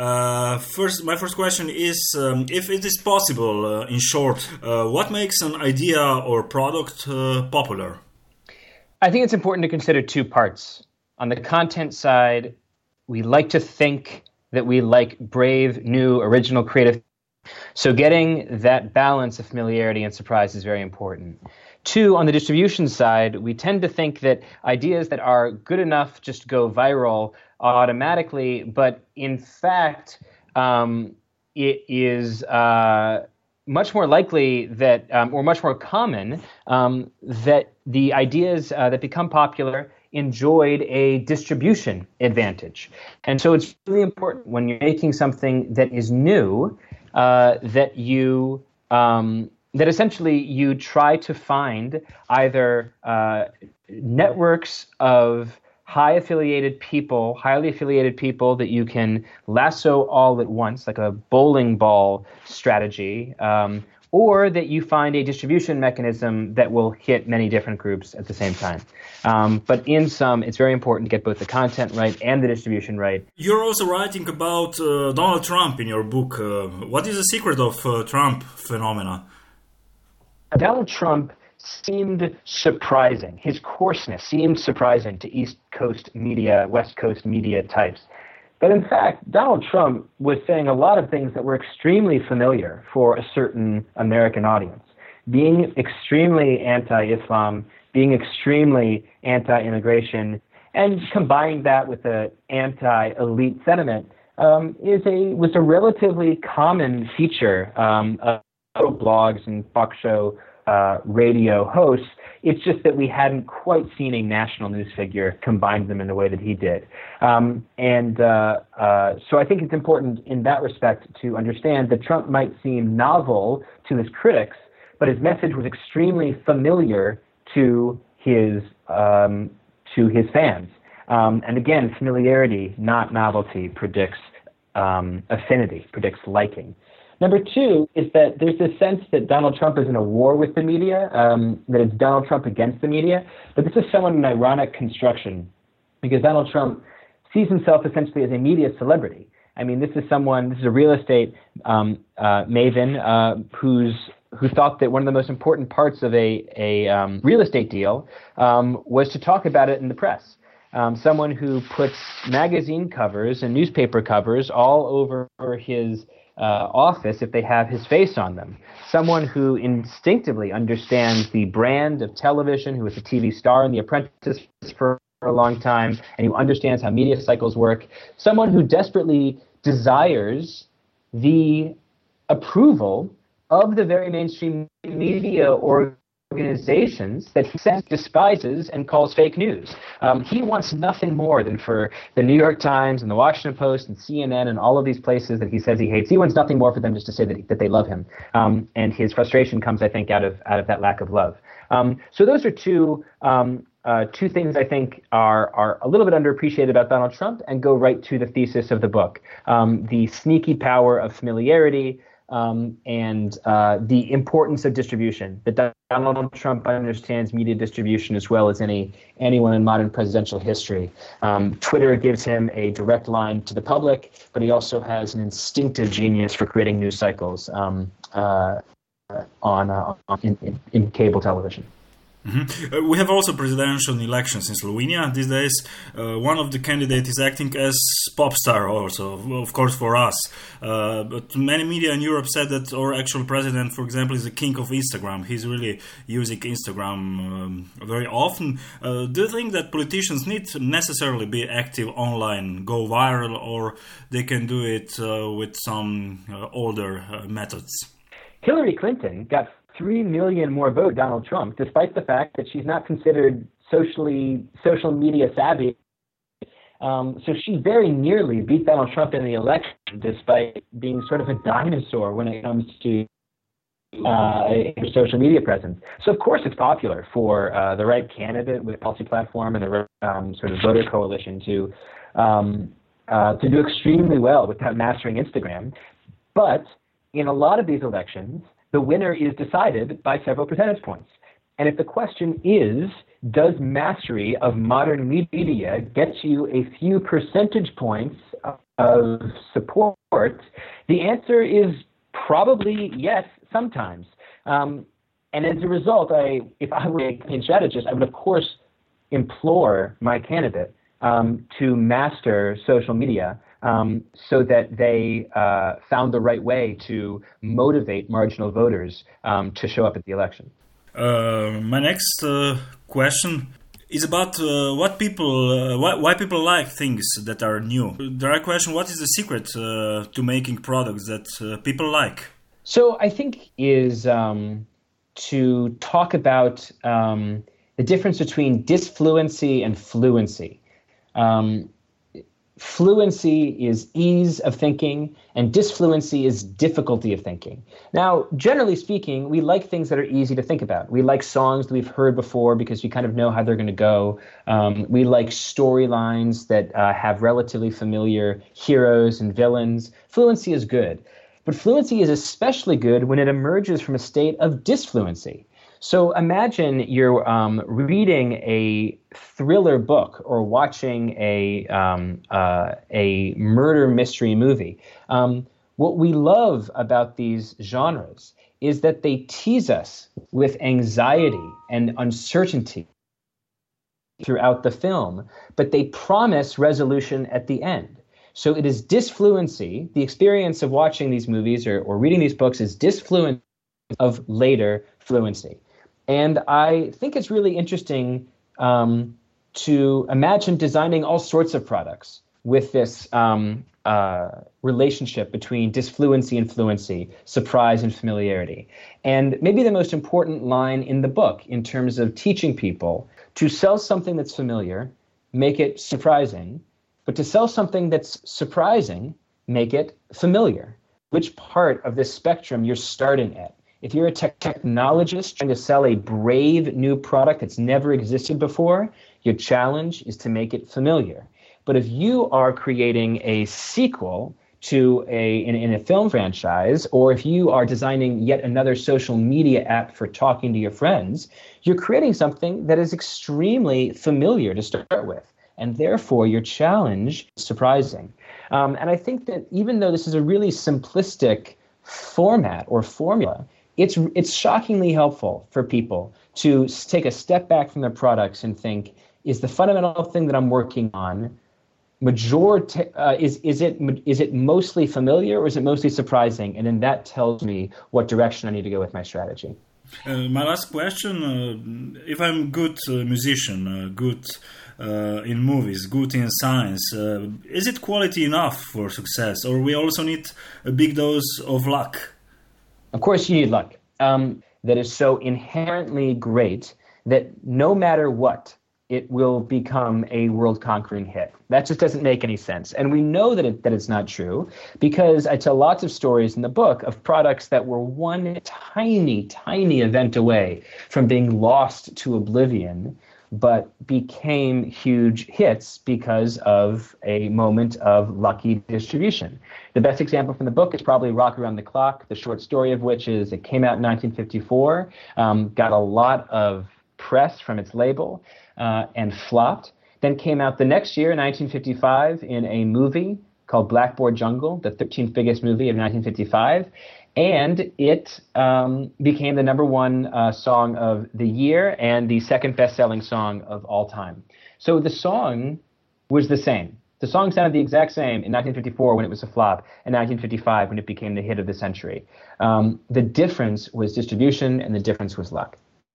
Uh, first, my first question is um, if it is possible, uh, in short, uh, what makes an idea or product uh, popular? I think it's important to consider two parts. On the content side, we like to think that we like brave, new, original, creative. So, getting that balance of familiarity and surprise is very important. Two, on the distribution side, we tend to think that ideas that are good enough just go viral automatically, but in fact, um, it is uh, much more likely that, um, or much more common, um, that the ideas uh, that become popular enjoyed a distribution advantage. And so it's really important when you're making something that is new uh, that you um, that essentially you try to find either uh, networks of high affiliated people, highly affiliated people that you can lasso all at once, like a bowling ball strategy, um, or that you find a distribution mechanism that will hit many different groups at the same time. Um, but in sum, it's very important to get both the content right and the distribution right. You're also writing about uh, Donald Trump in your book. Uh, what is the secret of uh, Trump phenomena? Donald Trump seemed surprising. His coarseness seemed surprising to East Coast media, West Coast media types. But in fact, Donald Trump was saying a lot of things that were extremely familiar for a certain American audience. Being extremely anti Islam, being extremely anti immigration, and combining that with an anti elite sentiment um, is a, was a relatively common feature um, of blogs and talk show uh, radio hosts. It's just that we hadn't quite seen a national news figure combine them in the way that he did. Um, and uh, uh, so I think it's important in that respect to understand that Trump might seem novel to his critics, but his message was extremely familiar to his um, to his fans. Um, and again, familiarity, not novelty, predicts um, affinity, predicts liking. Number two is that there's this sense that Donald Trump is in a war with the media, um, that it's Donald Trump against the media. But this is somewhat an ironic construction because Donald Trump sees himself essentially as a media celebrity. I mean, this is someone, this is a real estate um, uh, maven uh, who's who thought that one of the most important parts of a, a um, real estate deal um, was to talk about it in the press. Um, someone who puts magazine covers and newspaper covers all over his uh, office if they have his face on them. Someone who instinctively understands the brand of television, who was a TV star in The Apprentice for a long time, and who understands how media cycles work. Someone who desperately desires the approval of the very mainstream media or organizations that he says despises and calls fake news. Um, he wants nothing more than for the New York Times and the Washington Post and CNN and all of these places that he says he hates. He wants nothing more for them just to say that, he, that they love him. Um, and his frustration comes, I think, out of out of that lack of love. Um, so those are two. Um, uh, two things I think are are a little bit underappreciated about Donald Trump, and go right to the thesis of the book: um, the sneaky power of familiarity, um, and uh, the importance of distribution. That Donald Trump understands media distribution as well as any anyone in modern presidential history. Um, Twitter gives him a direct line to the public, but he also has an instinctive genius for creating news cycles um, uh, on, uh, in, in, in cable television. Mm-hmm. Uh, we have also presidential elections in Slovenia these days. Uh, one of the candidates is acting as pop star, also, of course, for us. Uh, but many media in Europe said that our actual president, for example, is the king of Instagram. He's really using Instagram um, very often. Uh, do you think that politicians need to necessarily be active online, go viral, or they can do it uh, with some uh, older methods? Hillary Clinton got 3 million more vote Donald Trump, despite the fact that she's not considered socially social media savvy. Um, so she very nearly beat Donald Trump in the election, despite being sort of a dinosaur when it comes to uh, social media presence. So of course it's popular for uh, the right candidate with policy platform and the um, sort of voter coalition to um, uh, to do extremely well without mastering Instagram. But in a lot of these elections, the winner is decided by several percentage points. And if the question is, does mastery of modern media get you a few percentage points of support? The answer is probably yes, sometimes. Um, and as a result, I, if I were a campaign strategist, I would of course implore my candidate um, to master social media um, so that they uh, found the right way to motivate marginal voters um, to show up at the election. Uh, my next uh, question is about uh, what people, uh, why, why, people like things that are new. Direct question: What is the secret uh, to making products that people like? So I think is um, to talk about um, the difference between disfluency and fluency. Um, fluency is ease of thinking, and disfluency is difficulty of thinking. Now, generally speaking, we like things that are easy to think about. We like songs that we've heard before because we kind of know how they're going to go. Um, we like storylines that uh, have relatively familiar heroes and villains. Fluency is good. But fluency is especially good when it emerges from a state of disfluency. So imagine you're um, reading a thriller book or watching a um, uh, a murder mystery movie. Um, what we love about these genres is that they tease us with anxiety and uncertainty throughout the film, but they promise resolution at the end. So it is disfluency. The experience of watching these movies or, or reading these books is disfluency of later fluency. And I think it's really interesting um, to imagine designing all sorts of products with this um, uh, relationship between disfluency and fluency, surprise and familiarity. And maybe the most important line in the book in terms of teaching people to sell something that's familiar, make it surprising, but to sell something that's surprising, make it familiar. Which part of this spectrum you're starting at? If you're a technologist trying to sell a brave new product that's never existed before, your challenge is to make it familiar. But if you are creating a sequel to a in, in, a film franchise, or if you are designing yet another social media app for talking to your friends, you're creating something that is extremely familiar to start with. And therefore, your challenge is surprising. Um, and I think that even though this is a really simplistic format or formula, it's it's shockingly helpful for people to take a step back from their products and think is the fundamental thing that I'm working on majority uh, is is it is it mostly familiar or is it mostly surprising and then that tells me what direction I need to go with my strategy. Uh, my last question: uh, If I'm good uh, musician, uh, good uh, in movies, good in science, is it quality enough for success, or we also need a big dose of luck? Of course, you need luck. Um, that is so inherently great that no matter what, it will become a world conquering hit. That just doesn't make any sense. And we know that, it, that it's not true because I tell lots of stories in the book of products that were one tiny, tiny event away from being lost to oblivion but became huge hits because of a moment of lucky distribution. The best example from the book is probably Rock Around the Clock, the short story of which is it came out in 1954, um, got a lot of press from its label, uh, and flopped. Then came out the next year, 1955, in a movie called Blackboard Jungle, the 13th biggest movie of 1955 and it um, became the number one uh, song of the year and the second best-selling song of all time. So the song was the same. The song sounded the exact same in 1954 when it was a flop, and 1955 when it became the hit of the century. Um, the difference was distribution, and the difference was luck.